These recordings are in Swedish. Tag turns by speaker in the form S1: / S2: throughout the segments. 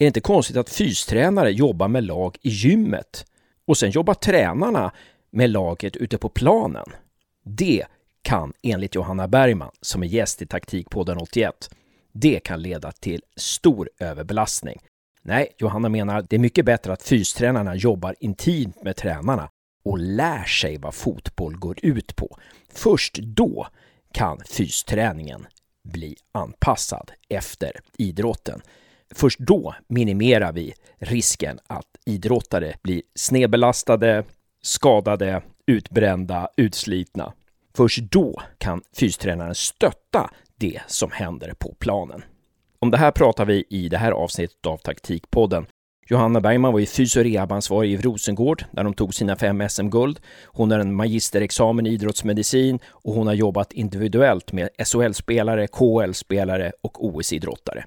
S1: Är det inte konstigt att fystränare jobbar med lag i gymmet och sen jobbar tränarna med laget ute på planen? Det kan enligt Johanna Bergman, som är gäst i Taktikpodden 81, det kan leda till stor överbelastning. Nej, Johanna menar att det är mycket bättre att fystränarna jobbar intimt med tränarna och lär sig vad fotboll går ut på. Först då kan fysträningen bli anpassad efter idrotten. Först då minimerar vi risken att idrottare blir snedbelastade, skadade, utbrända, utslitna. Först då kan fystränaren stötta det som händer på planen. Om det här pratar vi i det här avsnittet av Taktikpodden. Johanna Bergman var ju fys och rehabansvarig i Rosengård där de tog sina fem SM-guld. Hon har en magisterexamen i idrottsmedicin och hon har jobbat individuellt med SHL-spelare, KHL-spelare och OS-idrottare.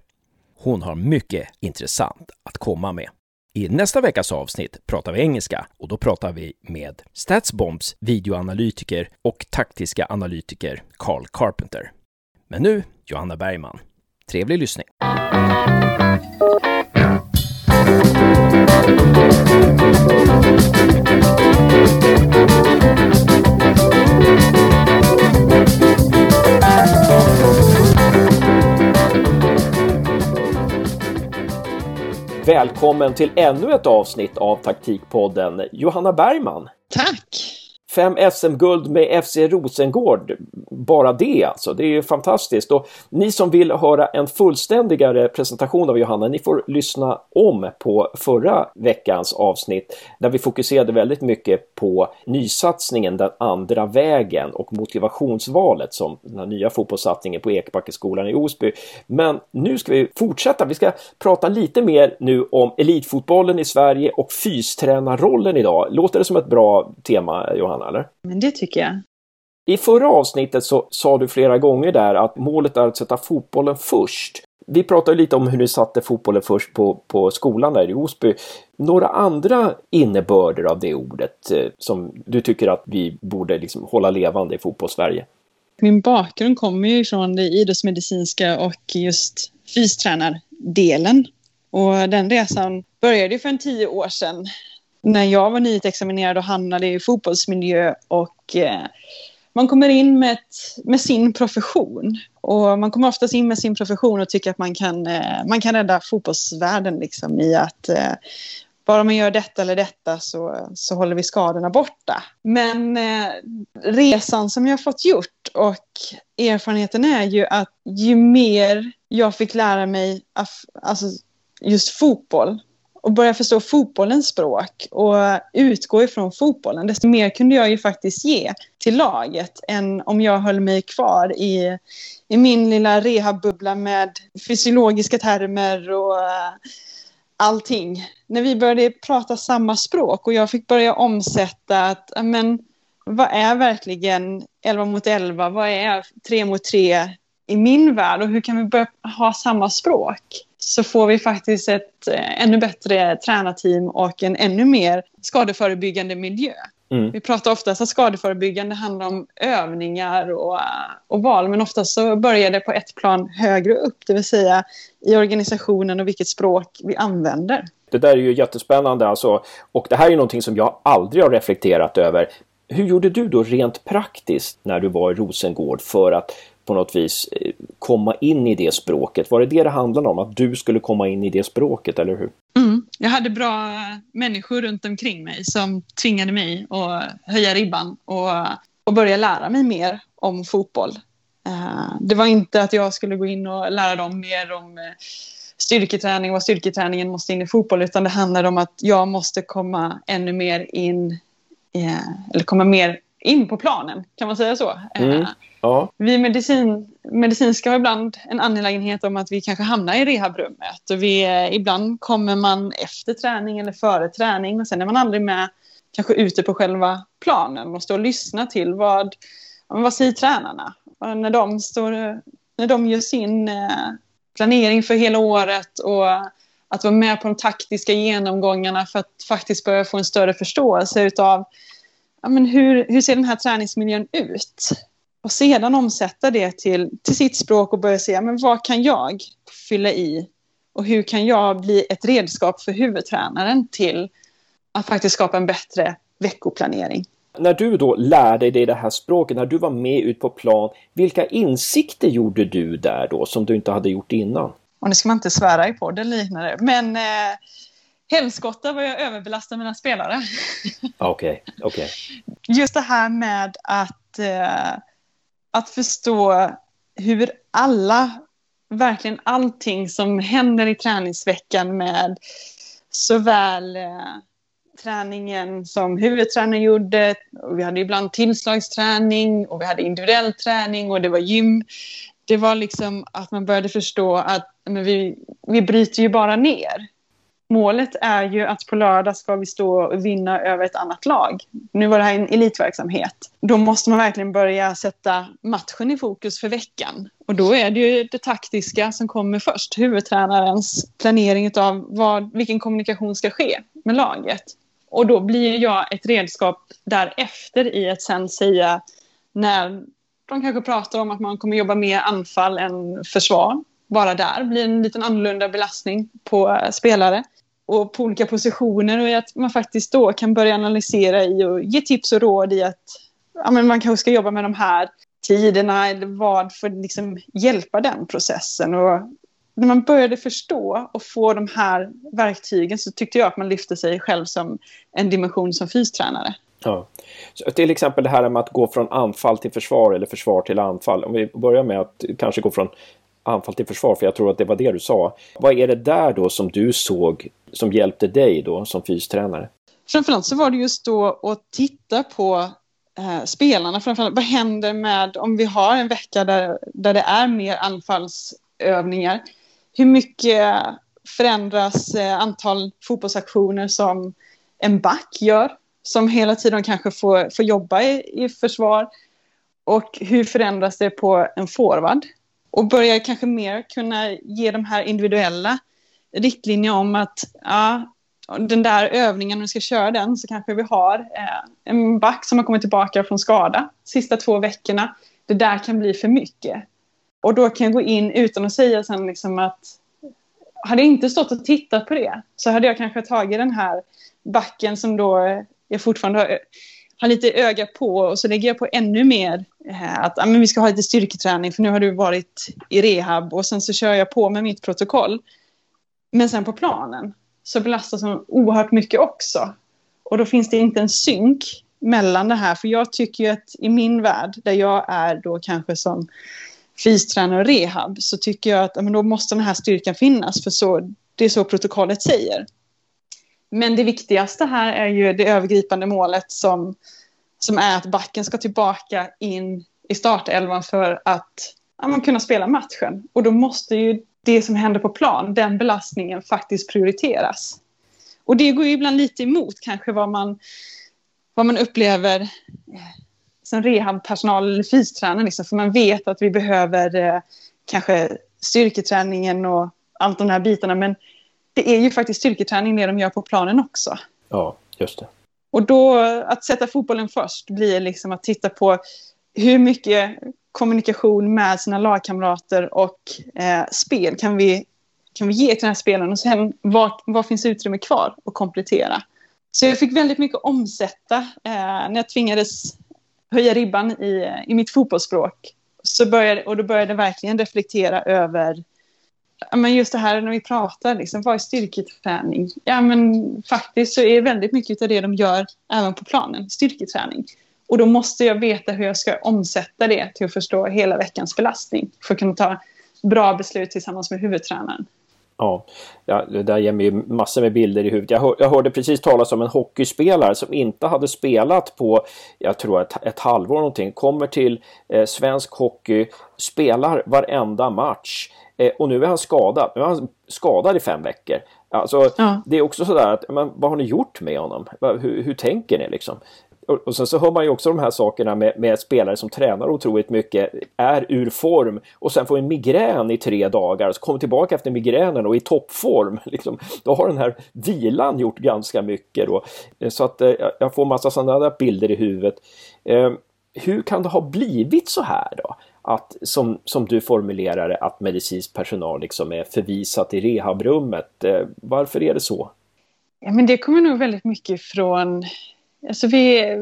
S1: Hon har mycket intressant att komma med. I nästa veckas avsnitt pratar vi engelska och då pratar vi med Statsbombs videoanalytiker och taktiska analytiker Carl Carpenter. Men nu Johanna Bergman. Trevlig lyssning! Välkommen till ännu ett avsnitt av Taktikpodden, Johanna Bergman.
S2: Tack!
S1: Fem SM-guld med FC Rosengård. Bara det alltså, det är ju fantastiskt. Och ni som vill höra en fullständigare presentation av Johanna, ni får lyssna om på förra veckans avsnitt där vi fokuserade väldigt mycket på nysatsningen Den andra vägen och motivationsvalet som den här nya fotbollssatsningen på Ekbackeskolan i Osby. Men nu ska vi fortsätta. Vi ska prata lite mer nu om elitfotbollen i Sverige och fystränarrollen idag. Låter det som ett bra tema, Johanna? Eller?
S2: Men det tycker jag.
S1: I förra avsnittet så sa du flera gånger där att målet är att sätta fotbollen först. Vi pratade lite om hur ni satte fotbollen först på, på skolan där i Osby. Några andra innebörder av det ordet eh, som du tycker att vi borde liksom hålla levande i fotbollssverige?
S2: Min bakgrund kommer ju från det idrottsmedicinska och just fystränardelen. Och den resan började ju för en tio år sedan när jag var nyutexaminerad och hamnade i fotbollsmiljö och eh, man kommer in med, ett, med, sin profession. Och man kommer oftast in med sin profession och tycker att man kan, eh, man kan rädda fotbollsvärlden liksom, i att eh, bara man gör detta eller detta så, så håller vi skadorna borta. Men eh, resan som jag fått gjort och erfarenheten är ju att ju mer jag fick lära mig alltså just fotboll och börja förstå fotbollens språk och utgå ifrån fotbollen, desto mer kunde jag ju faktiskt ge till laget än om jag höll mig kvar i, i min lilla rehabbubbla med fysiologiska termer och uh, allting. När vi började prata samma språk och jag fick börja omsätta att, men vad är verkligen 11 mot 11? Vad är 3 mot 3 i min värld och hur kan vi börja ha samma språk? Så får vi faktiskt ett eh, ännu bättre tränarteam och en ännu mer skadeförebyggande miljö. Mm. Vi pratar ofta att skadeförebyggande handlar om övningar och, och val, men ofta så börjar det på ett plan högre upp, det vill säga i organisationen och vilket språk vi använder.
S1: Det där är ju jättespännande alltså, och det här är någonting som jag aldrig har reflekterat över. Hur gjorde du då rent praktiskt när du var i Rosengård för att på något vis eh, komma in i det språket. Var det det det handlade om? Att du skulle komma in i det språket, eller hur?
S2: Mm. Jag hade bra människor runt omkring mig som tvingade mig att höja ribban och, och börja lära mig mer om fotboll. Eh, det var inte att jag skulle gå in och lära dem mer om eh, styrketräning och vad styrketräningen måste in i fotboll, utan det handlade om att jag måste komma ännu mer in, eller komma mer in på planen, kan man säga så? Mm. Ja. Vi medicin, medicinska har ibland en angelägenhet om att vi kanske hamnar i rehabrummet. Och vi, eh, ibland kommer man efter träning eller före träning och sen är man aldrig med kanske ute på själva planen och står och lyssnar till vad, vad säger tränarna? Och när, de står, när de gör sin eh, planering för hela året och att vara med på de taktiska genomgångarna för att faktiskt börja få en större förståelse utav ja, men hur, hur ser den här träningsmiljön ut? Och sedan omsätta det till, till sitt språk och börja säga, men vad kan jag fylla i Och hur kan jag bli ett redskap för huvudtränaren till att faktiskt skapa en bättre veckoplanering.
S1: När du då lärde dig det här språket, när du var med ut på plan, vilka insikter gjorde du där då som du inte hade gjort innan?
S2: Och nu ska man inte svära i podden liknande, men eh, helskotta var jag överbelastad mina spelare.
S1: Okej, okay.
S2: Okay. Just det här med att, eh, att förstå hur alla, verkligen allting som händer i träningsveckan med såväl eh, träningen som huvudtränaren gjorde. Och vi hade ibland tillslagsträning och vi hade individuell träning och det var gym. Det var liksom att man började förstå att men vi, vi bryter ju bara ner. Målet är ju att på lördag ska vi stå och vinna över ett annat lag. Nu var det här en elitverksamhet. Då måste man verkligen börja sätta matchen i fokus för veckan. Och då är det ju det taktiska som kommer först. Huvudtränarens planering av vad, vilken kommunikation ska ske med laget. Och då blir jag ett redskap därefter i att sen säga när de kanske pratar om att man kommer jobba mer anfall än försvar. Bara där blir en liten annorlunda belastning på eh, spelare och på olika positioner och att man faktiskt då kan börja analysera i och ge tips och råd i att ja, men man kanske ska jobba med de här tiderna eller vad för att liksom hjälpa den processen. Och när man började förstå och få de här verktygen så tyckte jag att man lyfte sig själv som en dimension som fystränare.
S1: Ja. Så till exempel det här med att gå från anfall till försvar eller försvar till anfall. Om vi börjar med att kanske gå från anfall till försvar, för jag tror att det var det du sa. Vad är det där då som du såg som hjälpte dig då som fystränare?
S2: Framförallt så var det just då att titta på eh, spelarna. Framförallt, vad händer med om vi har en vecka där, där det är mer anfallsövningar? hur mycket förändras eh, antal fotbollsaktioner som en back gör, som hela tiden kanske får, får jobba i, i försvar. Och hur förändras det på en forward? Och börjar kanske mer kunna ge de här individuella riktlinjer om att ja, den där övningen, om vi ska köra den, så kanske vi har eh, en back som har kommit tillbaka från skada sista två veckorna. Det där kan bli för mycket. Och då kan jag gå in utan att säga sen liksom att hade jag inte stått och tittat på det så hade jag kanske tagit den här backen som då jag fortfarande har, har lite öga på och så lägger jag på ännu mer eh, att ja, men vi ska ha lite styrketräning för nu har du varit i rehab och sen så kör jag på med mitt protokoll. Men sen på planen så belastas de oerhört mycket också. Och då finns det inte en synk mellan det här. För jag tycker ju att i min värld, där jag är då kanske som fystränare och rehab så tycker jag att ah, men då måste den här styrkan finnas för så, det är så protokollet säger. Men det viktigaste här är ju det övergripande målet som, som är att backen ska tillbaka in i startelvan för att ja, man kunna spela matchen. Och då måste ju det som händer på plan, den belastningen faktiskt prioriteras. Och det går ju ibland lite emot kanske vad man, vad man upplever eh, som rehabpersonal eller fystränare. Liksom, för man vet att vi behöver eh, kanske styrketräningen och allt de här bitarna. Men det är ju faktiskt styrketräning det de gör på planen också.
S1: Ja, just det.
S2: Och då att sätta fotbollen först blir liksom att titta på hur mycket kommunikation med sina lagkamrater och eh, spel kan vi, kan vi ge till den här spelaren och sen vad, vad finns utrymme kvar att komplettera. Så jag fick väldigt mycket omsätta eh, när jag tvingades höja ribban i, i mitt fotbollsspråk. Så började, och då började jag verkligen reflektera över men just det här när vi pratar, liksom, vad är styrketräning? Ja, men faktiskt så är väldigt mycket av det de gör även på planen styrketräning. Och då måste jag veta hur jag ska omsätta det till att förstå hela veckans belastning för att kunna ta bra beslut tillsammans med huvudtränaren.
S1: Ja, ja, det där ger mig massor med bilder i huvudet. Jag, hör, jag hörde precis talas om en hockeyspelare som inte hade spelat på, jag tror ett, ett halvår någonting, kommer till eh, svensk hockey, spelar varenda match eh, och nu är han skadad. Nu är han skadad i fem veckor. Alltså, ja. Det är också sådär att, men, vad har ni gjort med honom? Hur, hur tänker ni liksom? Och sen så hör man ju också de här sakerna med, med, spelare som tränar otroligt mycket, är ur form och sen får en migrän i tre dagar, och så kommer tillbaka efter migränen och i toppform. Liksom, då har den här vilan gjort ganska mycket. Då. Eh, så att eh, jag får massa sådana där bilder i huvudet. Eh, hur kan det ha blivit så här då? att, som, som du formulerar det, att medicinsk personal liksom är förvisat i rehabrummet. Eh, varför är det så?
S2: Ja, men det kommer nog väldigt mycket från... Alltså vi,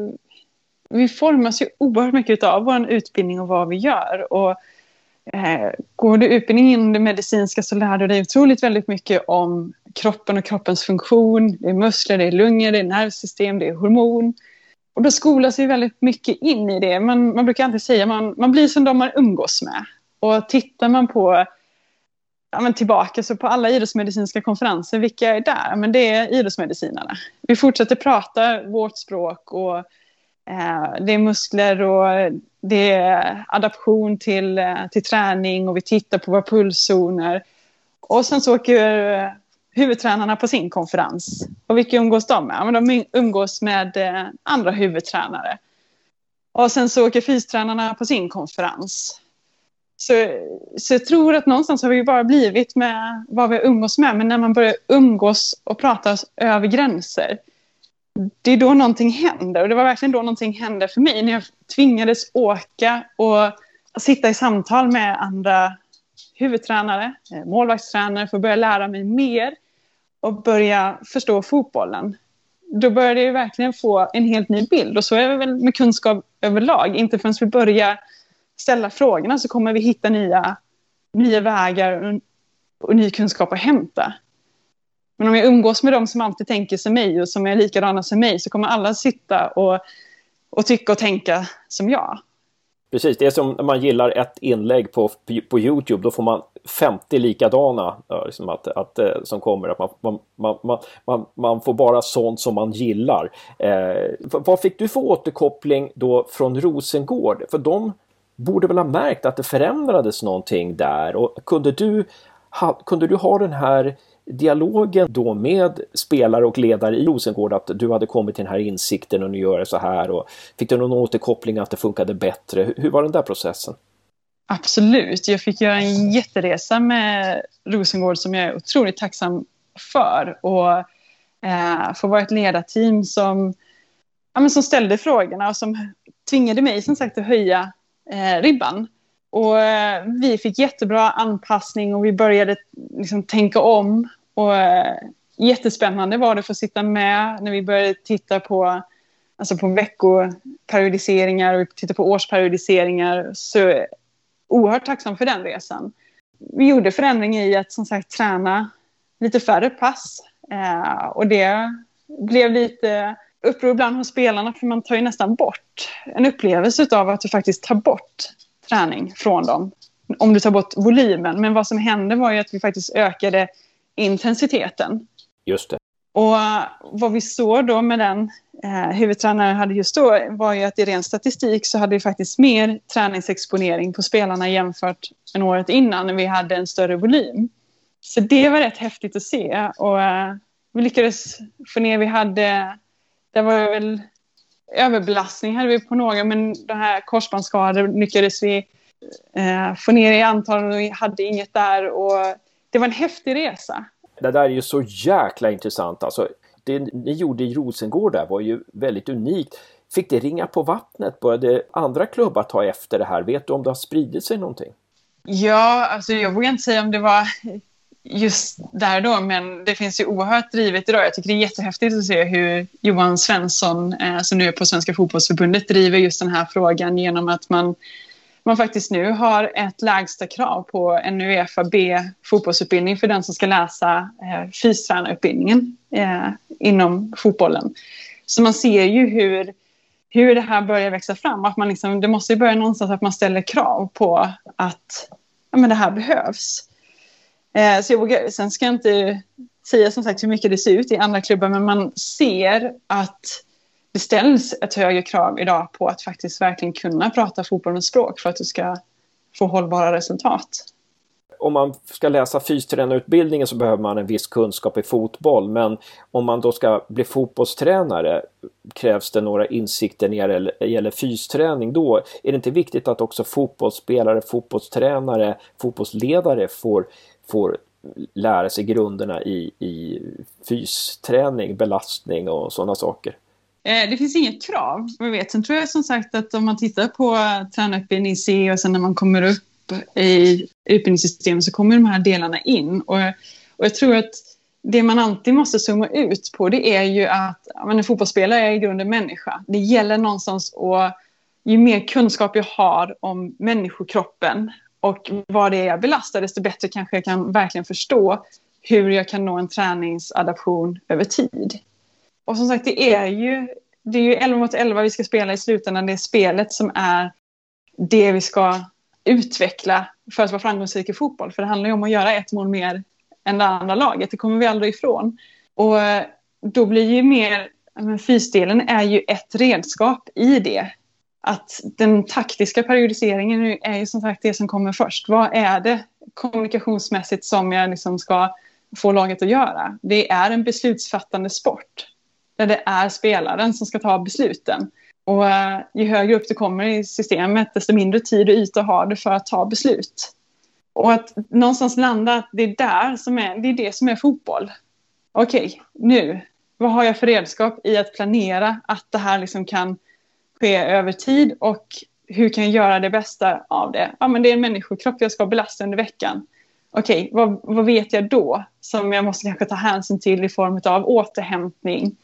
S2: vi formas ju oerhört mycket av vår utbildning och vad vi gör. Och, eh, går du utbildning inom det medicinska så lär du dig otroligt väldigt mycket om kroppen och kroppens funktion. Det är muskler, det är lungor, det är nervsystem, det är hormon. Och då skolas vi väldigt mycket in i det. Man, man brukar alltid säga man, man blir som de man umgås med. Och tittar man på ja, men tillbaka så på alla idrottsmedicinska konferenser, vilka är där? Men det är idrottsmedicinarna. Vi fortsätter prata vårt språk och eh, det är muskler och det är adaption till, eh, till träning och vi tittar på våra pulszoner. Och sen så åker eh, huvudtränarna på sin konferens. Och vilka umgås de med? Ja, de umgås med eh, andra huvudtränare. Och sen så åker fystränarna på sin konferens. Så, så jag tror att någonstans har vi bara blivit med vad vi umgås med. Men när man börjar umgås och prata över gränser. Det är då någonting händer. Och det var verkligen då någonting hände för mig. När jag tvingades åka och sitta i samtal med andra huvudtränare, eh, målvaktstränare för att börja lära mig mer och börja förstå fotbollen. Då började jag verkligen få en helt ny bild och så är det väl med kunskap överlag. Inte förrän vi börjar ställa frågorna så kommer vi hitta nya, nya vägar och, och ny kunskap att hämta. Men om jag umgås med dem som alltid tänker som mig och som är likadana som mig så kommer alla sitta och, och tycka och tänka som jag.
S1: Precis, det är som när man gillar ett inlägg på, på Youtube, då får man 50 likadana liksom att, att, eh, som kommer. Att man, man, man, man, man får bara sånt som man gillar. Eh, vad fick du för återkoppling då från Rosengård? För de borde väl ha märkt att det förändrades någonting där och kunde du ha, kunde du ha den här dialogen då med spelare och ledare i Rosengård att du hade kommit till den här insikten och nu gör jag så här och fick du någon återkoppling att det funkade bättre? Hur var den där processen?
S2: Absolut, jag fick göra en jätteresa med Rosengård som jag är otroligt tacksam för och eh, få vara ett ledarteam som, ja, men som ställde frågorna och som tvingade mig som sagt att höja eh, ribban. Och eh, vi fick jättebra anpassning och vi började liksom, tänka om. Och eh, jättespännande var det att få sitta med när vi började titta på, alltså på veckoperiodiseringar och titta på årsperiodiseringar. Så oerhört tacksam för den resan. Vi gjorde förändringar i att som sagt träna lite färre pass. Eh, och det blev lite uppror ibland hos spelarna för man tar ju nästan bort en upplevelse av att du faktiskt tar bort träning från dem. Om du tar bort volymen. Men vad som hände var ju att vi faktiskt ökade intensiteten.
S1: Just det.
S2: Och vad vi såg då med den eh, huvudtränaren hade just då var ju att i ren statistik så hade vi faktiskt mer träningsexponering på spelarna jämfört med året innan när vi hade en större volym. Så det var rätt häftigt att se och eh, vi lyckades få ner, vi hade, det var väl överbelastning hade vi på några men de här korsbandsskador lyckades vi eh, få ner i antal och vi hade inget där och det var en häftig resa.
S1: Det där är ju så jäkla intressant alltså. Det ni gjorde i Rosengård där var ju väldigt unikt. Fick det ringa på vattnet? Började andra klubbar ta efter det här? Vet du om det har spridit sig någonting?
S2: Ja, alltså jag vågar inte säga om det var just där då, men det finns ju oerhört drivet idag. Jag tycker det är jättehäftigt att se hur Johan Svensson, eh, som nu är på Svenska fotbollsförbundet, driver just den här frågan genom att man, man faktiskt nu har ett lägsta krav på en Uefa B fotbollsutbildning för den som ska läsa eh, fystränarutbildningen eh, inom fotbollen. Så man ser ju hur, hur det här börjar växa fram. Att man liksom, det måste ju börja någonstans att man ställer krav på att ja, men det här behövs. Eh, så jag vågar, sen ska jag inte säga som sagt hur mycket det ser ut i andra klubbar, men man ser att det ställs ett högre krav idag på att faktiskt verkligen kunna prata fotbollens språk för att du ska få hållbara resultat.
S1: Om man ska läsa fystränarutbildningen så behöver man en viss kunskap i fotboll men om man då ska bli fotbollstränare krävs det några insikter när det gäller fysträning då är det inte viktigt att också fotbollsspelare, fotbollstränare, fotbollsledare får får lära sig grunderna i, i fysträning, belastning och sådana saker.
S2: Eh, det finns inget krav, vad jag vet. Sen tror jag som sagt att om man tittar på tränarutbildning C och sen när man kommer upp i utbildningssystemet så kommer de här delarna in. Och, och jag tror att det man alltid måste zooma ut på det är ju att men en fotbollsspelare är i grunden människa. Det gäller någonstans att ju mer kunskap jag har om människokroppen och vad det är jag belastar, desto bättre kanske jag kan verkligen förstå hur jag kan nå en träningsadaption över tid. Och som sagt, det är ju, det är ju 11 mot 11 vi ska spela i slutändan. Det är spelet som är det vi ska utveckla för att vara framgångsrik i fotboll. För det handlar ju om att göra ett mål mer än det andra laget. Det kommer vi aldrig ifrån. Och då blir ju mer, men fysdelen är ju ett redskap i det. Att den taktiska periodiseringen är ju som sagt det som kommer först. Vad är det kommunikationsmässigt som jag liksom ska få laget att göra? Det är en beslutsfattande sport. Där det är spelaren som ska ta besluten. Och eh, ju högre upp du kommer i systemet, desto mindre tid och yta har du för att ta beslut. Och att någonstans landa att det är där som är, det är det som är fotboll. Okej, okay, nu, vad har jag för redskap i att planera att det här liksom kan ske över tid och hur kan jag göra det bästa av det? Ja, men det är en människokropp jag ska belasta under veckan. Okej, okay, vad, vad vet jag då som jag måste kanske ta hänsyn till i form av återhämtning?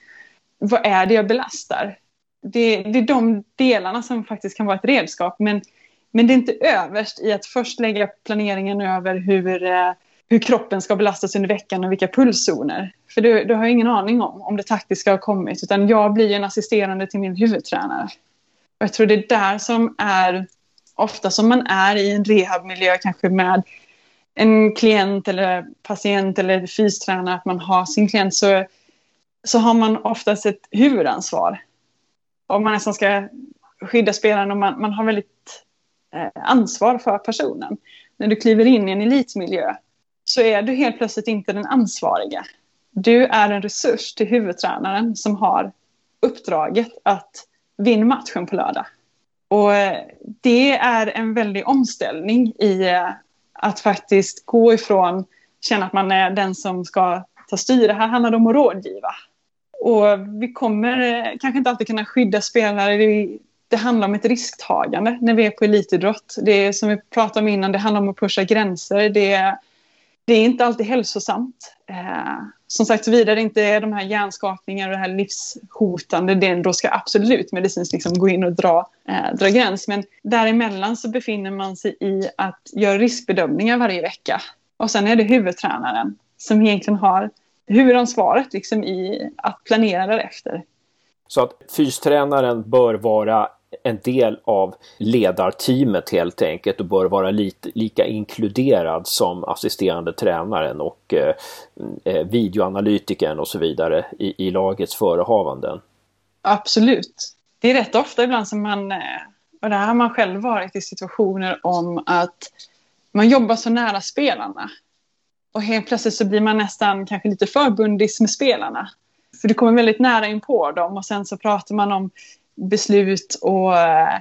S2: Vad är det jag belastar? Det, det är de delarna som faktiskt kan vara ett redskap. Men men det är inte överst i att först lägga planeringen över hur, eh, hur kroppen ska belastas under veckan och vilka pulszoner. För det, det har jag ingen aning om, om det taktiska har kommit. Utan jag blir en assisterande till min huvudtränare. Och jag tror det är där som är, ofta som man är i en rehabmiljö kanske med en klient eller patient eller fystränare, att man har sin klient, så, så har man oftast ett huvudansvar. Om man nästan ska skydda spelaren och man, man har väldigt Eh, ansvar för personen. När du kliver in i en elitmiljö så är du helt plötsligt inte den ansvariga. Du är en resurs till huvudtränaren som har uppdraget att vinn matchen på lördag. Och eh, det är en väldig omställning i eh, att faktiskt gå ifrån känna att man är den som ska ta styre. Här handlar det om att rådgiva. Och vi kommer eh, kanske inte alltid kunna skydda spelare det handlar om ett risktagande när vi är på elitidrott. Det är som vi pratade om innan, det handlar om att pusha gränser. Det är, det är inte alltid hälsosamt. Eh, som sagt, såvida det inte är de här hjärnskakningarna och det här livshotande, det, då ska absolut medicinskt liksom gå in och dra, eh, dra gräns. Men däremellan så befinner man sig i att göra riskbedömningar varje vecka. Och sen är det huvudtränaren som egentligen har huvudansvaret liksom i att planera därefter.
S1: Så att fystränaren bör vara en del av ledarteamet helt enkelt och bör vara lite, lika inkluderad som assisterande tränaren och eh, eh, videoanalytikern och så vidare i, i lagets förehavanden.
S2: Absolut. Det är rätt ofta ibland som man, eh, och det här har man själv varit i situationer om att man jobbar så nära spelarna. Och helt plötsligt så blir man nästan kanske lite förbundis med spelarna. För du kommer väldigt nära in på dem och sen så pratar man om beslut och eh,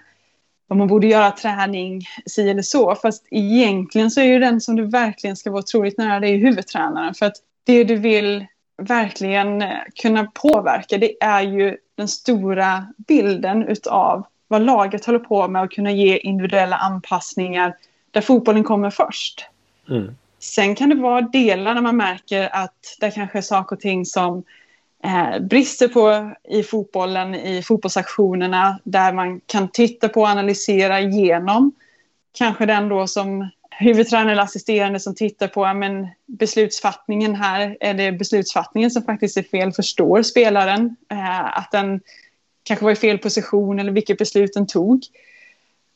S2: vad man borde göra träning, si eller så. Fast egentligen så är ju den som du verkligen ska vara otroligt nära, det är huvudtränaren. För att det du vill verkligen eh, kunna påverka, det är ju den stora bilden utav vad laget håller på med och kunna ge individuella anpassningar där fotbollen kommer först. Mm. Sen kan det vara delar när man märker att det kanske är saker och ting som eh, brister på i fotbollen, i fotbollsaktionerna där man kan titta på och analysera igenom. Kanske den då som huvudtränare eller assisterande som tittar på men beslutsfattningen här. Är det beslutsfattningen som faktiskt är fel? Förstår spelaren eh, att den kanske var i fel position eller vilket beslut den tog?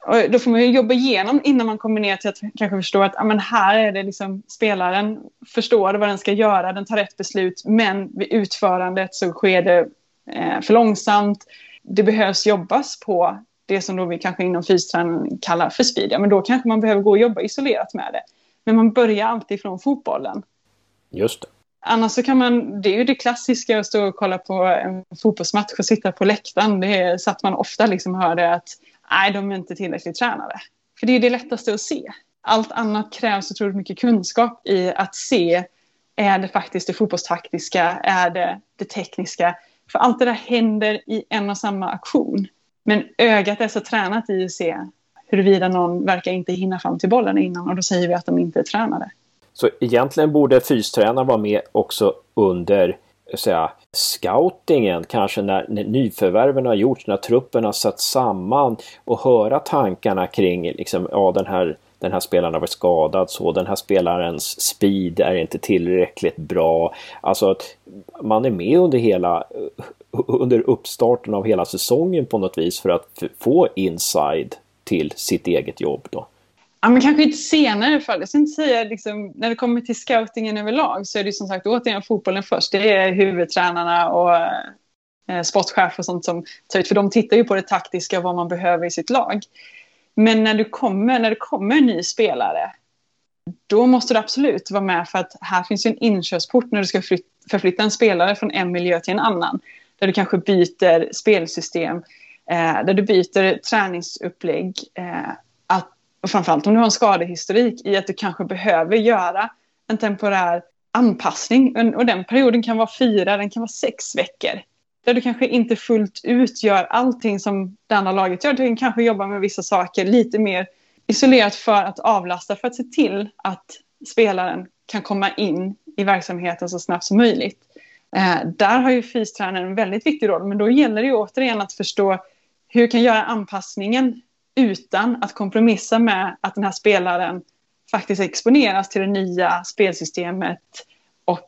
S2: Och då får man jobba igenom innan man kommer ner till att kanske förstå att men här är det liksom spelaren förstår vad den ska göra, den tar rätt beslut, men vid utförandet så sker det eh, för långsamt. Det behövs jobbas på det som då vi kanske inom fysträningen kallar för speed. Ja, men då kanske man behöver gå och jobba isolerat med det. Men man börjar alltid från fotbollen.
S1: Just det.
S2: Annars så kan man, det är ju det klassiska att stå och kolla på en fotbollsmatch och sitta på läktaren. Det är så att man ofta liksom hör det att nej, de är inte tillräckligt tränade. För det är det lättaste att se. Allt annat krävs otroligt mycket kunskap i att se, är det faktiskt det fotbollstaktiska, är det det tekniska? För allt det där händer i en och samma aktion. Men ögat är så tränat i att se huruvida någon verkar inte hinna fram till bollen innan och då säger vi att de inte är tränade.
S1: Så egentligen borde fystränaren vara med också under säga, scoutingen, kanske när, när nyförvärven har gjorts, när truppen har satt samman och höra tankarna kring liksom, ja, den här den här spelaren har varit skadad så, den här spelarens speed är inte tillräckligt bra. Alltså att man är med under hela under uppstarten av hela säsongen på något vis för att få inside till sitt eget jobb då.
S2: Ja, men kanske inte senare för Jag ska inte säga liksom, när det kommer till scoutingen överlag så är det som sagt återigen fotbollen först. Det är huvudtränarna och eh, sportchef och sånt som tar ut. För de tittar ju på det taktiska och vad man behöver i sitt lag. Men när, du kommer, när det kommer en ny spelare då måste du absolut vara med för att här finns ju en inkörsport när du ska förflytta en spelare från en miljö till en annan. Där du kanske byter spelsystem, eh, där du byter träningsupplägg. Eh, och framförallt om du har en skadehistorik i att du kanske behöver göra en temporär anpassning. Och den perioden kan vara fyra, den kan vara sex veckor. Där du kanske inte fullt ut gör allting som det andra laget gör. Du kan kanske jobba med vissa saker lite mer isolerat för att avlasta, för att se till att spelaren kan komma in i verksamheten så snabbt som möjligt. Eh, där har ju fystränaren en väldigt viktig roll, men då gäller det ju återigen att förstå hur kan jag göra anpassningen utan att kompromissa med att den här spelaren faktiskt exponeras till det nya spelsystemet och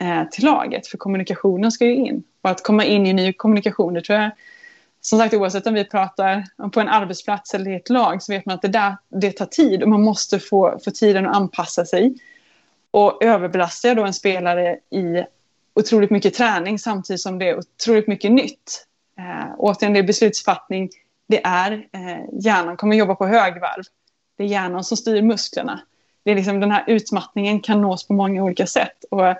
S2: eh, till laget. För kommunikationen ska ju in. Och att komma in i ny kommunikation, det tror jag som sagt oavsett om vi pratar på en arbetsplats eller i ett lag så vet man att det, där, det tar tid och man måste få, få tiden att anpassa sig. Och överbelastar jag då en spelare i otroligt mycket träning samtidigt som det är otroligt mycket nytt. Eh, återigen, det är beslutsfattning. Det är eh, hjärnan kommer jobba på högvarv. Det är hjärnan som styr musklerna. Det är liksom, den här utmattningen kan nås på många olika sätt. Och,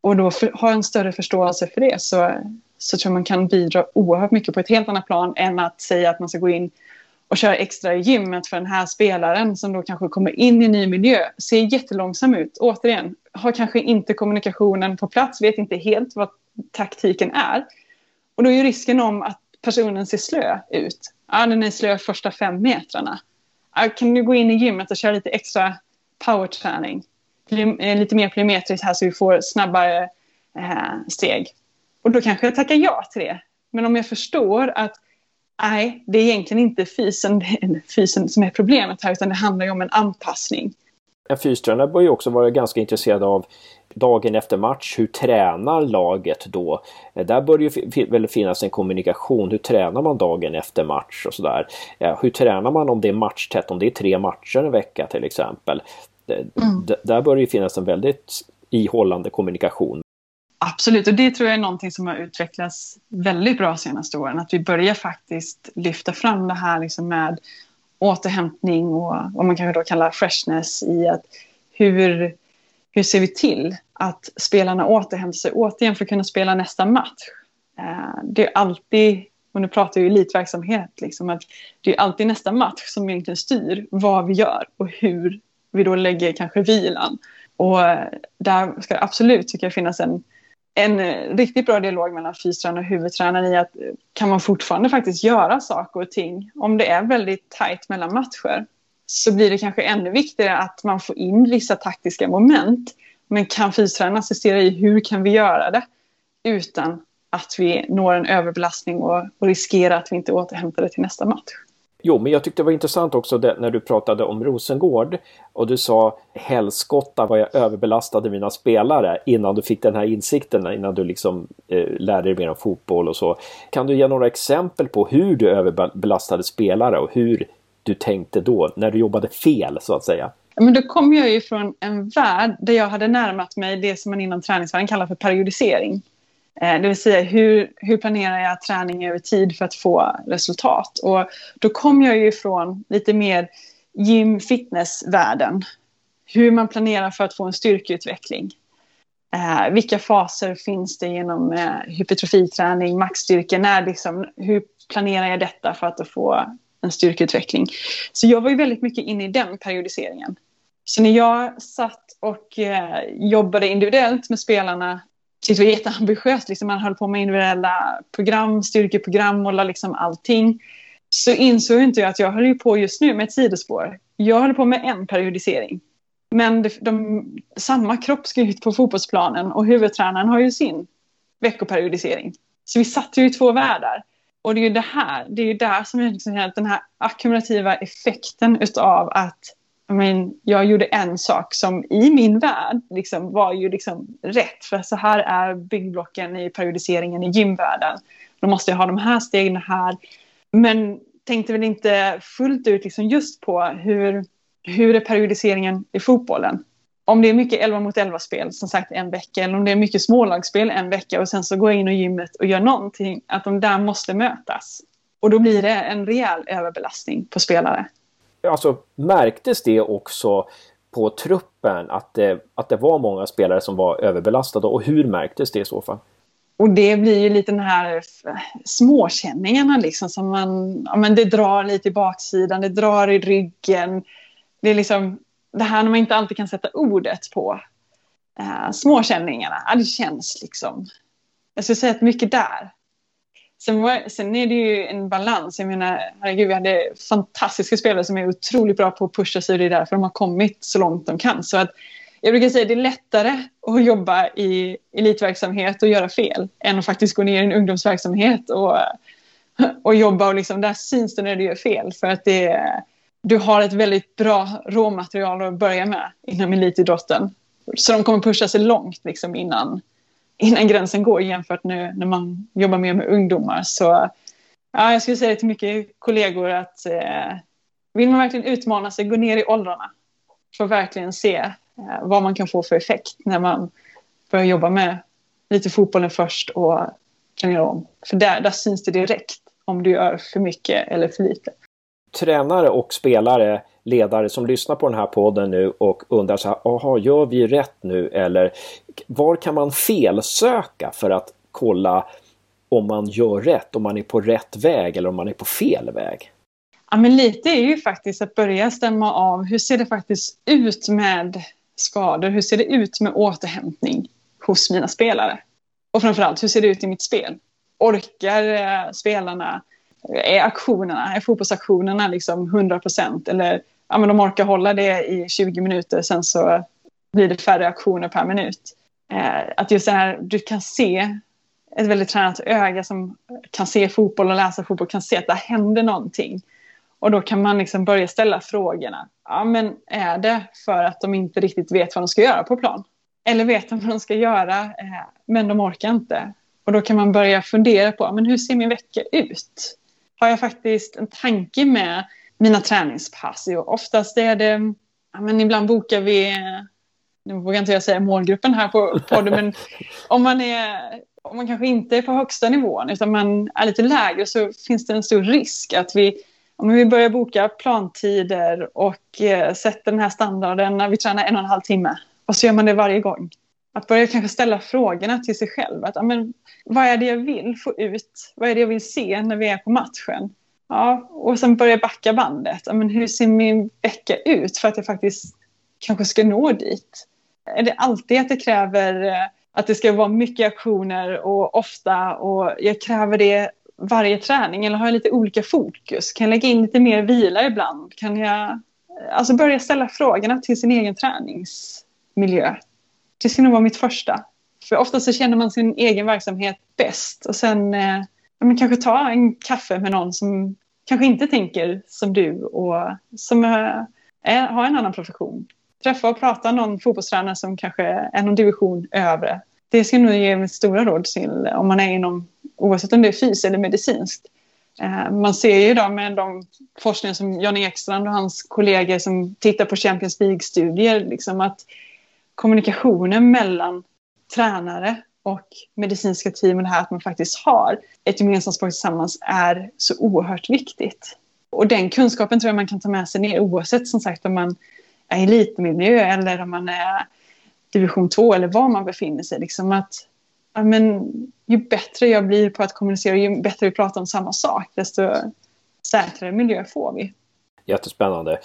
S2: och då för, ha en större förståelse för det så, så tror jag man kan bidra oerhört mycket på ett helt annat plan än att säga att man ska gå in och köra extra i gymmet för den här spelaren som då kanske kommer in i en ny miljö, ser jättelångsam ut. Återigen, har kanske inte kommunikationen på plats, vet inte helt vad taktiken är. Och då är ju risken om att personen ser slö ut. Ja, den är slö första fem metrarna. Ja, kan du gå in i gymmet och köra lite extra powerträning? träning, eh, lite mer plyometriskt här så vi får snabbare eh, steg. Och då kanske jag tackar ja till det. Men om jag förstår att nej, det är egentligen inte fysen, fysen som är problemet här, utan det handlar ju om en anpassning.
S1: En fystränare bör ju också vara ganska intresserad av dagen efter match, hur tränar laget då? Där bör det ju väl finnas en kommunikation. Hur tränar man dagen efter match och sådär? Hur tränar man om det är matchtätt, om det är tre matcher en vecka till exempel? Mm. Där bör det ju finnas en väldigt ihållande kommunikation
S2: Absolut, och det tror jag är någonting som har utvecklats väldigt bra de senaste åren. Att vi börjar faktiskt lyfta fram det här liksom med återhämtning och vad man kanske då kallar freshness i att hur, hur ser vi till att spelarna återhämtar sig återigen för att kunna spela nästa match. Eh, det är alltid, och nu pratar jag elitverksamhet, liksom, att det är alltid nästa match som egentligen styr vad vi gör och hur vi då lägger kanske vilan. Och eh, där ska det absolut tycker jag finnas en en eh, riktigt bra dialog mellan fystränaren och huvudtränaren i att eh, kan man fortfarande faktiskt göra saker och ting om det är väldigt tajt mellan matcher så blir det kanske ännu viktigare att man får in vissa taktiska moment. Men kan fystränaren assistera i hur kan vi göra det utan att vi når en överbelastning och, och riskerar att vi inte återhämtar det till nästa match.
S1: Jo, men jag tyckte det var intressant också det, när du pratade om Rosengård och du sa helskotta vad jag överbelastade mina spelare innan du fick den här insikten, innan du liksom eh, lärde dig mer om fotboll och så. Kan du ge några exempel på hur du överbelastade spelare och hur du tänkte då, när du jobbade fel så att säga?
S2: Men då kom jag ju från en värld där jag hade närmat mig det som man inom träningsvärlden kallar för periodisering. Eh, det vill säga hur, hur planerar jag träning över tid för att få resultat? Och då kom jag ju ifrån lite mer gym fitness-världen. Hur man planerar för att få en styrkeutveckling. Eh, vilka faser finns det genom eh, hypertrofiträning, maxstyrka? När liksom, hur planerar jag detta för att få en styrkeutveckling? Så jag var ju väldigt mycket inne i den periodiseringen. Så när jag satt och eh, jobbade individuellt med spelarna det var jätteambitiöst. Liksom man höll på med individuella program, styrkeprogram och liksom allting. Så insåg inte jag att jag höll på just nu med ett sidospår. Jag höll på med en periodisering. Men de, de, samma kropp ska ut på fotbollsplanen och huvudtränaren har ju sin veckoperiodisering. Så vi satt ju i två världar. Och det är ju det här, det är ju där som är liksom den här ackumulativa effekten utav att men, jag gjorde en sak som i min värld liksom, var ju liksom rätt. För så här är byggblocken i periodiseringen i gymvärlden. Då måste jag ha de här stegen här. Men tänkte väl inte fullt ut liksom just på hur, hur är periodiseringen i fotbollen. Om det är mycket 11 mot 11 spel, som sagt en vecka, eller om det är mycket smålagsspel en vecka och sen så går jag in i gymmet och gör någonting, att de där måste mötas. Och då blir det en rejäl överbelastning på spelare
S1: alltså märktes det också på truppen att det, att det var många spelare som var överbelastade och hur märktes det i så fall?
S2: Och det blir ju lite den här småkänningarna liksom som man, ja men det drar lite i baksidan, det drar i ryggen. Det är liksom det här när man inte alltid kan sätta ordet på. Uh, småkänningarna, ja, det känns liksom. Jag skulle säga att mycket där. Sen, var, sen är det ju en balans. Jag menar, herregud, vi hade fantastiska spelare som är otroligt bra på att pusha sig. Det är därför de har kommit så långt de kan. Så att, jag brukar säga att det är lättare att jobba i elitverksamhet och göra fel än att faktiskt gå ner i en ungdomsverksamhet och, och jobba och liksom, där syns det när du gör fel. För att det, du har ett väldigt bra råmaterial att börja med inom elitidrotten. Så de kommer pusha sig långt liksom, innan, innan gränsen går jämfört nu när man jobbar mer med ungdomar. Så ja, jag skulle säga till mycket kollegor att eh, vill man verkligen utmana sig, gå ner i åldrarna för att verkligen se eh, vad man kan få för effekt när man börjar jobba med lite fotbollen först och kan göra om. För där, där syns det direkt om du gör för mycket eller för lite.
S1: Tränare och spelare ledare som lyssnar på den här podden nu och undrar så här, aha, gör vi rätt nu eller var kan man felsöka för att kolla om man gör rätt, om man är på rätt väg eller om man är på fel väg?
S2: Ja, men lite är ju faktiskt att börja stämma av hur ser det faktiskt ut med skador, hur ser det ut med återhämtning hos mina spelare? Och framförallt, hur ser det ut i mitt spel? Orkar eh, spelarna, är aktionerna, är fotbollsaktionerna liksom 100 procent eller ja, men de orkar hålla det i 20 minuter, sen så blir det färre aktioner per minut. Eh, att just det här, du kan se ett väldigt tränat öga som kan se fotboll och läsa fotboll, kan se att det händer någonting. Och då kan man liksom börja ställa frågorna. Ja, men är det för att de inte riktigt vet vad de ska göra på plan? Eller vet de vad de ska göra, eh, men de orkar inte? Och då kan man börja fundera på, men hur ser min vecka ut? Har jag faktiskt en tanke med mina träningspass. Oftast är det, ja, men ibland bokar vi, nu vågar inte jag säga målgruppen här på podden, men om man, är, om man kanske inte är på högsta nivån utan man är lite lägre så finns det en stor risk att vi om vi börjar boka plantider och eh, sätter den här standarden när vi tränar en och en halv timme och så gör man det varje gång. Att börja kanske ställa frågorna till sig själv. Att, amen, vad är det jag vill få ut? Vad är det jag vill se när vi är på matchen? Ja, och sen börja backa bandet. Amen, hur ser min vecka ut för att jag faktiskt kanske ska nå dit? Är det alltid att det kräver eh, att det ska vara mycket aktioner och ofta och jag kräver det varje träning eller har jag lite olika fokus? Kan jag lägga in lite mer vila ibland? Kan jag eh, alltså börja ställa frågorna till sin egen träningsmiljö? Det ska nog vara mitt första. För ofta så känner man sin egen verksamhet bäst och sen eh, men kanske ta en kaffe med någon som kanske inte tänker som du och som eh, är, har en annan profession. Träffa och prata med någon fotbollstränare som kanske är någon division övre. Det ska nog ge mitt stora råd till om man är inom, oavsett om det är fys eller medicinskt. Eh, man ser ju idag med de forskningar som Jan Ekstrand och hans kollegor som tittar på Champions League-studier, liksom att kommunikationen mellan tränare och medicinska team och det här att man faktiskt har ett gemensamt språk tillsammans är så oerhört viktigt. Och den kunskapen tror jag man kan ta med sig ner oavsett som sagt om man elitmiljö eller om man är division 2 eller var man befinner sig. Liksom att, ja, men, ju bättre jag blir på att kommunicera, ju bättre vi pratar om samma sak, desto säkrare miljö får vi.
S1: Jättespännande.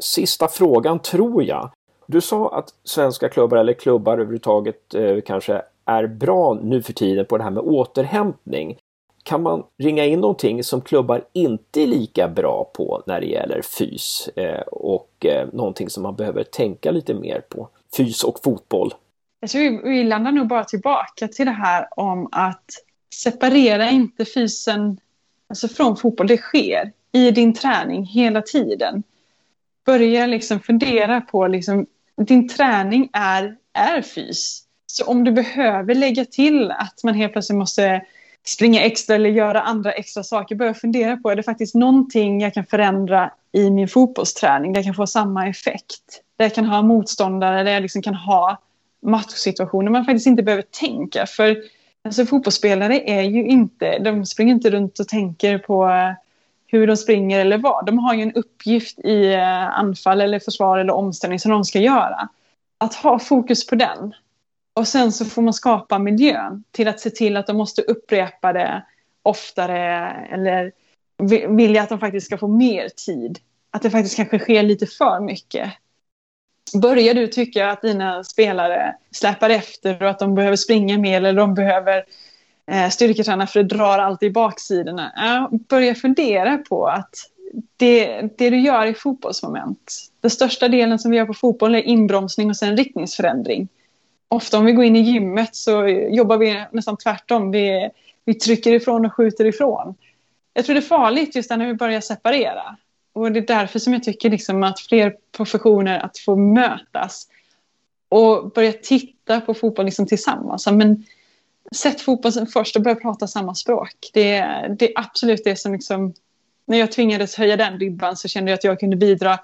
S1: Sista frågan tror jag. Du sa att svenska klubbar eller klubbar överhuvudtaget eh, kanske är bra nu för tiden på det här med återhämtning. Kan man ringa in någonting som klubbar inte är lika bra på när det gäller fys eh, och eh, någonting som man behöver tänka lite mer på? Fys och fotboll.
S2: Jag tror vi, vi landar nog bara tillbaka till det här om att separera inte fysen alltså från fotboll. Det sker i din träning hela tiden. Börja liksom fundera på liksom, din träning är, är fys. Så om du behöver lägga till att man helt plötsligt måste springa extra eller göra andra extra saker, börja fundera på är det faktiskt någonting jag kan förändra i min fotbollsträning där jag kan få samma effekt. Där jag kan ha motståndare, där jag liksom kan ha matchsituationer man faktiskt inte behöver tänka. För alltså, fotbollsspelare är ju inte, de springer inte runt och tänker på eh, hur de springer eller vad. De har ju en uppgift i eh, anfall eller försvar eller omställning som de ska göra. Att ha fokus på den. Och sen så får man skapa miljön till att se till att de måste upprepa det oftare eller vilja att de faktiskt ska få mer tid. Att det faktiskt kanske sker lite för mycket. Börjar du tycka att dina spelare släpar efter och att de behöver springa mer eller de behöver eh, styrketräna för det drar alltid i baksidorna. Ja, börja fundera på att det, det du gör i fotbollsmoment, den största delen som vi gör på fotboll är inbromsning och sen riktningsförändring. Ofta om vi går in i gymmet så jobbar vi nästan tvärtom. Vi, vi trycker ifrån och skjuter ifrån. Jag tror det är farligt just när vi börjar separera. Och det är därför som jag tycker liksom att fler professioner att få mötas och börja titta på fotboll liksom tillsammans. Men sätt fotbollen först och börja prata samma språk. Det, det är absolut det som liksom, när jag tvingades höja den ribban så kände jag att jag kunde bidra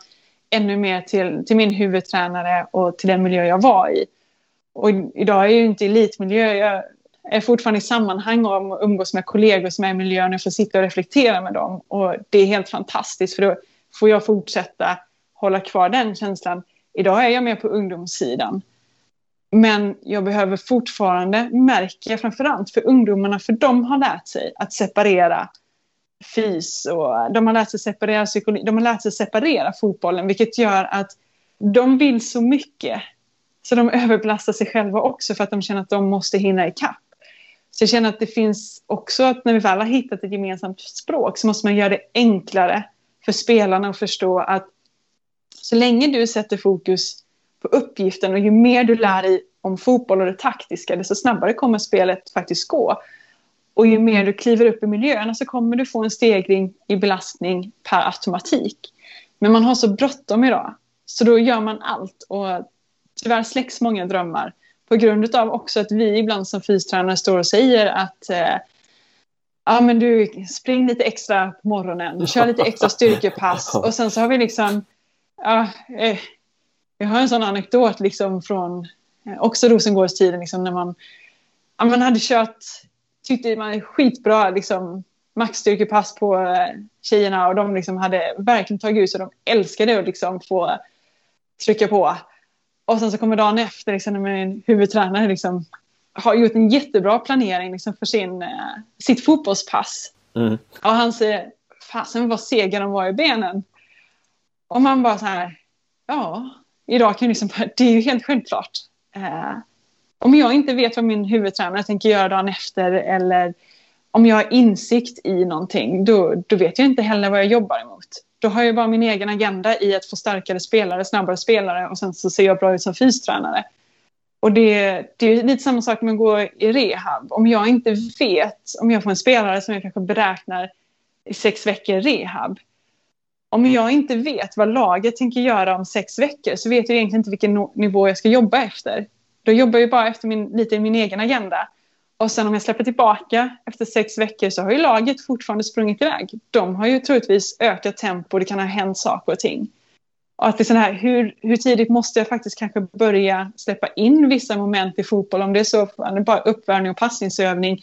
S2: ännu mer till, till min huvudtränare och till den miljö jag var i. Och idag är jag ju inte i elitmiljö. Jag är fortfarande i sammanhang och umgås med kollegor som är i miljön och får sitta och reflektera med dem. Och det är helt fantastiskt för då får jag fortsätta hålla kvar den känslan. Idag är jag mer på ungdomssidan. Men jag behöver fortfarande märka framförallt för ungdomarna, för de har lärt sig att separera fys och de har lärt sig separera psykologi, de har lärt sig separera fotbollen, vilket gör att de vill så mycket. Så de överbelastar sig själva också för att de känner att de måste hinna ikapp. Så jag känner att det finns också att när vi väl har hittat ett gemensamt språk så måste man göra det enklare för spelarna att förstå att så länge du sätter fokus på uppgiften och ju mer du lär dig om fotboll och det taktiska desto snabbare kommer spelet faktiskt gå. Och ju mer du kliver upp i miljöerna så kommer du få en stegring i belastning per automatik. Men man har så bråttom idag så då gör man allt och tyvärr släcks många drömmar. På grund av också att vi ibland som fystränare står och säger att eh, ja men du spring lite extra på morgonen, kör lite extra styrkepass. Och sen så har vi liksom ja, eh, jag har en sån anekdot liksom från eh, också Rosengårdstiden liksom när man, ja, man hade kört, tyckte man skitbra liksom maxstyrkepass på eh, tjejerna och de liksom hade verkligen tagit ut så de älskade att liksom få trycka på. Och sen så kommer dagen efter liksom, när min huvudtränare liksom, har gjort en jättebra planering liksom, för sin, uh, sitt fotbollspass. Mm. Och han säger, fasen vad sega de var i benen. Och man bara så här, ja, idag kan liksom, det är ju helt självklart. Eh, om jag inte vet vad min huvudtränare tänker göra dagen efter eller om jag har insikt i någonting, då, då vet jag inte heller vad jag jobbar emot. Då har jag bara min egen agenda i att få starkare spelare, snabbare spelare och sen så ser jag bra ut som fystränare. Och det, det är lite samma sak med att gå i rehab. Om jag inte vet, om jag får en spelare som jag kanske beräknar i sex veckor rehab, om jag inte vet vad laget tänker göra om sex veckor så vet jag egentligen inte vilken nivå jag ska jobba efter. Då jobbar jag bara efter min, lite min egen agenda. Och sen om jag släpper tillbaka efter sex veckor så har ju laget fortfarande sprungit iväg. De har ju troligtvis ökat tempo, det kan ha hänt saker och ting. Och att det är sån här, hur, hur tidigt måste jag faktiskt kanske börja släppa in vissa moment i fotboll? Om det är så bara uppvärmning och passningsövning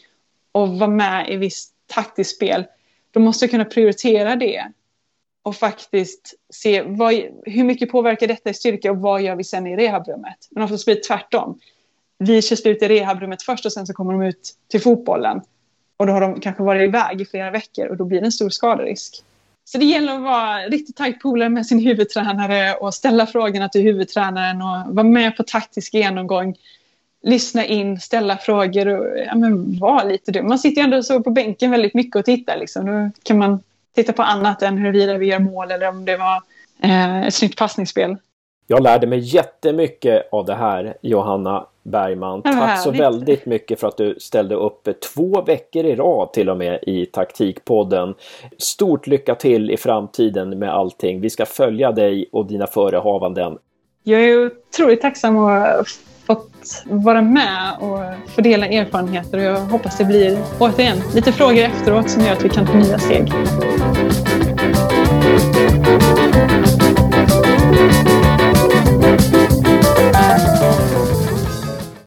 S2: och vara med i visst taktiskt spel. Då måste jag kunna prioritera det och faktiskt se vad, hur mycket påverkar detta i styrka och vad gör vi sen i rehabrummet. Men oftast blir det tvärtom. Vi kör slut i rehabrummet först och sen så kommer de ut till fotbollen. Och då har de kanske varit iväg i flera veckor och då blir det en stor skaderisk. Så det gäller att vara riktigt tajt polare med sin huvudtränare och ställa frågorna till huvudtränaren och vara med på taktisk genomgång. lyssna in, ställa frågor och ja, men, vara lite dum. Man sitter ju ändå så på bänken väldigt mycket och tittar. Liksom. Då kan man titta på annat än huruvida vi gör mål eller om det var eh, ett snyggt passningsspel.
S1: Jag lärde mig jättemycket av det här, Johanna Bergman. Tack härligt. så väldigt mycket för att du ställde upp två veckor i rad till och med i Taktikpodden. Stort lycka till i framtiden med allting. Vi ska följa dig och dina förehavanden.
S2: Jag är otroligt tacksam att ha fått vara med och få dela erfarenheter och jag hoppas det blir återigen lite frågor efteråt som gör att vi kan ta nya steg.